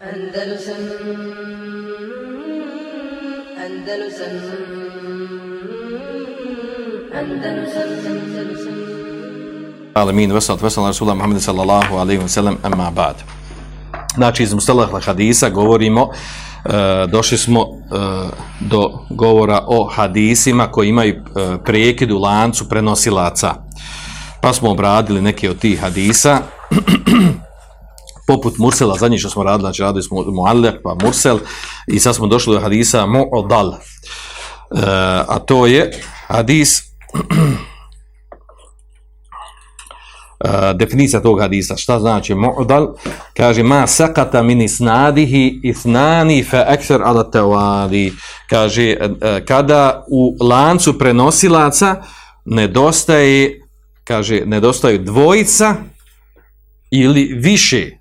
Andalusam Andalusam Andalusam Andalusam Alamin, vesat, vesat, Rasulullah Muhammed sallallahu alaihi wa sallam, amma ba'd. Znači, iz Mustalah hadisa govorimo, e, došli smo e, do govora o hadisima koji imaju e, prekid u lancu prenosilaca. Pa smo obradili neke od tih hadisa, poput Mursela, zadnji što smo radili, znači radili smo Muallak pa Mursel, i sad smo došli do hadisa Mu'odal. E, a to je hadis Uh, definicija tog hadisa, šta znači mu'dal, kaže ma sakata min isnadihi ithnani fa ekser ala tawali, kaže uh, kada u lancu prenosilaca nedostaje, kaže nedostaju dvojica ili više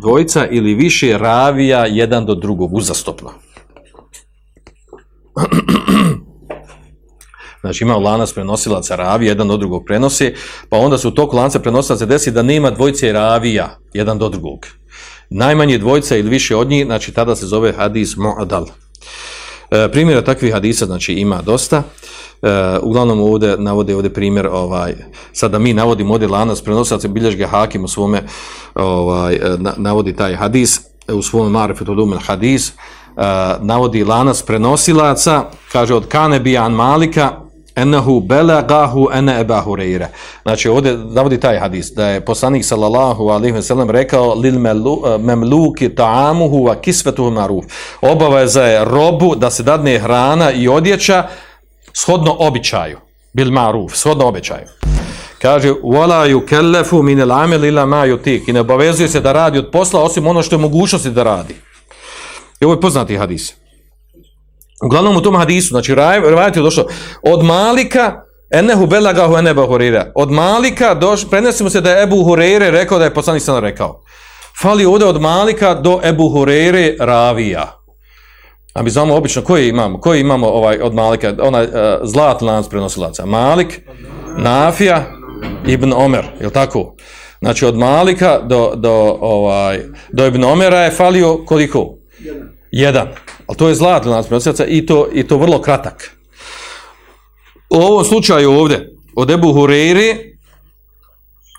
dvojica ili više ravija jedan do drugog uzastopno. Znači ima lanac prenosilaca ravija, jedan do drugog prenosi, pa onda su u toku lanca prenosilaca desi da nema dvojice ravija, jedan do drugog. Najmanje dvojica ili više od njih, znači tada se zove hadis mu'adal. E, primjera takvih hadisa, znači ima dosta. E, uglavnom ovdje navode ovdje primjer, ovaj, sada mi navodimo ovdje lanac prenosilaca, bilježge hakim u svome ovaj, e, navodi taj hadis, e, u svome marifetu lumen hadis, e, navodi lanas prenosilaca, kaže od Kanebijan Malika, enahu belagahu ene eba hureyre. Znači ovdje navodi taj hadis, da je poslanik sallallahu alaihi ve sellem rekao lil eh, memluki ta'amuhu wa kisvetuhu maruf. Obaveza je robu da se dadne hrana i odjeća shodno običaju. Bil maruf, shodno običaju. Kaže, wala yukallafu min al-amal illa ma yutik. I ne obavezuje se da radi od posla osim ono što je mogućnosti da radi. I ovo je poznati hadis. Uglavnom u tom hadisu, znači rivajat je došlo od Malika, enehu belagahu eneba hurira. Od Malika doš, prenesimo se da je Ebu Hurere rekao da je poslanik sam rekao. Fali ovdje od Malika do Ebu Hurere ravija. A mi znamo obično koji imamo, koji imamo ovaj od Malika, onaj e, uh, zlat lanac prenosilaca. Malik, Nafija, Ibn Omer, je li tako? Znači od Malika do, do, ovaj, do Ibn Omera je falio koliko? Jedan. Jedan. Ali to je zlatni lanac prenosilaca i to, i to vrlo kratak. U ovom slučaju ovdje, od Ebu Hureyri,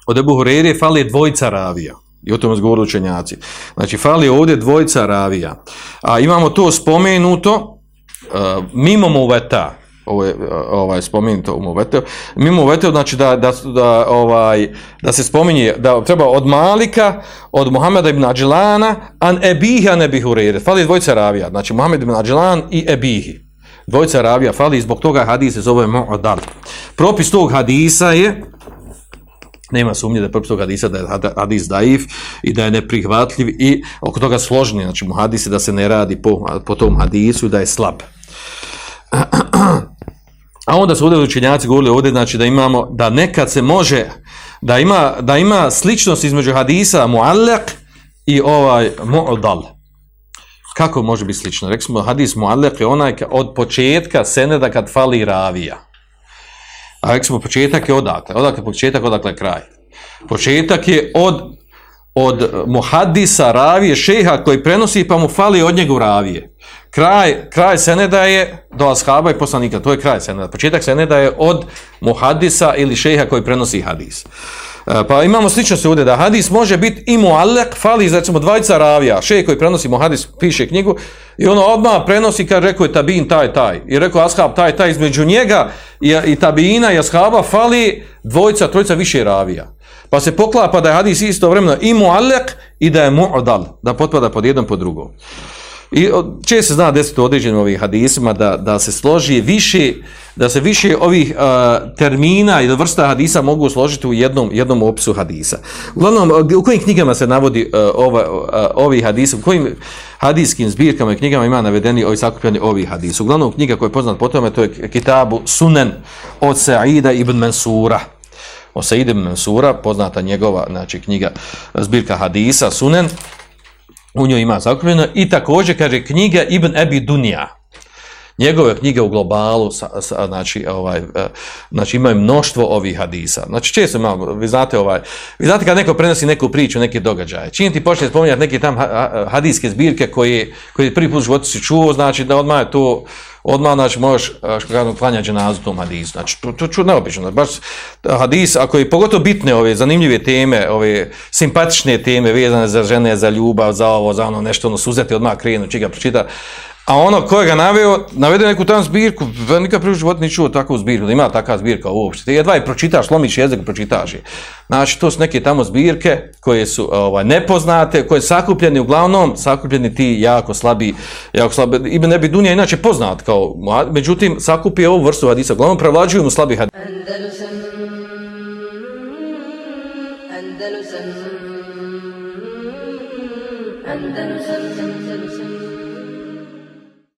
od Ebu Hureyri fali dvojica ravija. I o tome zgovoru učenjaci. Znači, fali ovdje dvojica ravija. A imamo to spomenuto uh, mimo muveta, ovo je ovaj, spomenuto u muvete, mimo muvete, znači da, da, da, ovaj, da se spominje, da treba od Malika, od Muhameda ibn Adžilana, an ebihi an ebi Hureyre. Fali dvojca ravija, znači Muhammed ibn Adžilan i ebihi. Dvojca ravija fali, zbog toga hadis se zove Mu'adal. Propis tog hadisa je, nema sumnje da je propis tog hadisa da je hadis daif i da je neprihvatljiv i oko toga složni, znači mu hadise da se ne radi po, po tom hadisu da je slab. A onda su ovdje učenjaci govorili ovdje, znači da imamo, da nekad se može, da ima, da ima sličnost između hadisa muallak i ovaj mu'dal. Kako može biti slično? Rekli smo, hadis muallak je onaj od početka seneda kad fali ravija. A rekli smo, početak je odakle. Odakle početak, odakle kraj. Početak je od, od muhadisa ravije, šeha koji prenosi pa mu fali od njega ravije. Kraj, kraj seneda je do ashaba i poslanika. To je kraj seneda. Početak seneda je od muhadisa ili šeha koji prenosi hadis. E, pa imamo slično se ovdje da hadis može biti i muallek, fali recimo dvajica ravija, šeha koji prenosi muhadis, piše knjigu i ono odmah prenosi kad rekao je tabin taj taj i rekao ashab taj taj između njega i, i tabina i ashaba fali dvojica, trojica više ravija. Pa se poklapa da je hadis istovremeno i muallek i da je mu'adal, da potpada pod jednom pod drugom. I če se zna desiti u određenim ovih hadisima da, da se složi više, da se više ovih uh, termina ili vrsta hadisa mogu složiti u jednom, jednom opisu hadisa. Uglavnom, u kojim knjigama se navodi uh, ova, uh, ovi hadisi, u kojim hadijskim zbirkama i knjigama ima navedeni ovi sakupljani ovi hadisi. Uglavnom, knjiga koja je poznat po tome, to je kitabu Sunen od Sa'ida ibn Mansura. O Sa'id ibn Mansura, poznata njegova znači, knjiga, zbirka hadisa, Sunen, u njoj ima zakupljeno i također kaže knjiga Ibn Ebi Dunija. njegove knjige u globalu, sa, sa, znači, ovaj, eh, znači imaju mnoštvo ovih hadisa. Znači često imamo, vi znate, ovaj, vi znate kad neko prenosi neku priču, neke događaje, čim ti počne spominjati neke tam hadijske zbirke koje, koje prvi put životu si čuo, znači da odmah je to, odmah znači možeš eh, što kažem klanjati dženazu tom hadisu. Znači to to ču neobično, baš eh, hadis ako je pogotovo bitne ove zanimljive teme, ove simpatične teme vezane za žene, za ljubav, za ovo, za ono nešto ono suzeti odmah krenu, čega pročita. A ono ko je ga naveo, navede neku tam zbirku, pa nikad prvi život ni čuo takvu zbirku, da ima takva zbirka uopšte. Ti jedva je pročitaš, lomiš jezik, pročitaš je. Znači, to su neke tamo zbirke koje su ovaj, nepoznate, koje su sakupljeni, uglavnom, sakupljeni ti jako slabi, jako slabi, Ime ne bi Dunja inače poznat kao, međutim, sakupi ovu vrstu hadisa, uglavnom prevlađuju mu slabi hadisa. Andalusam Andalusam Andalusam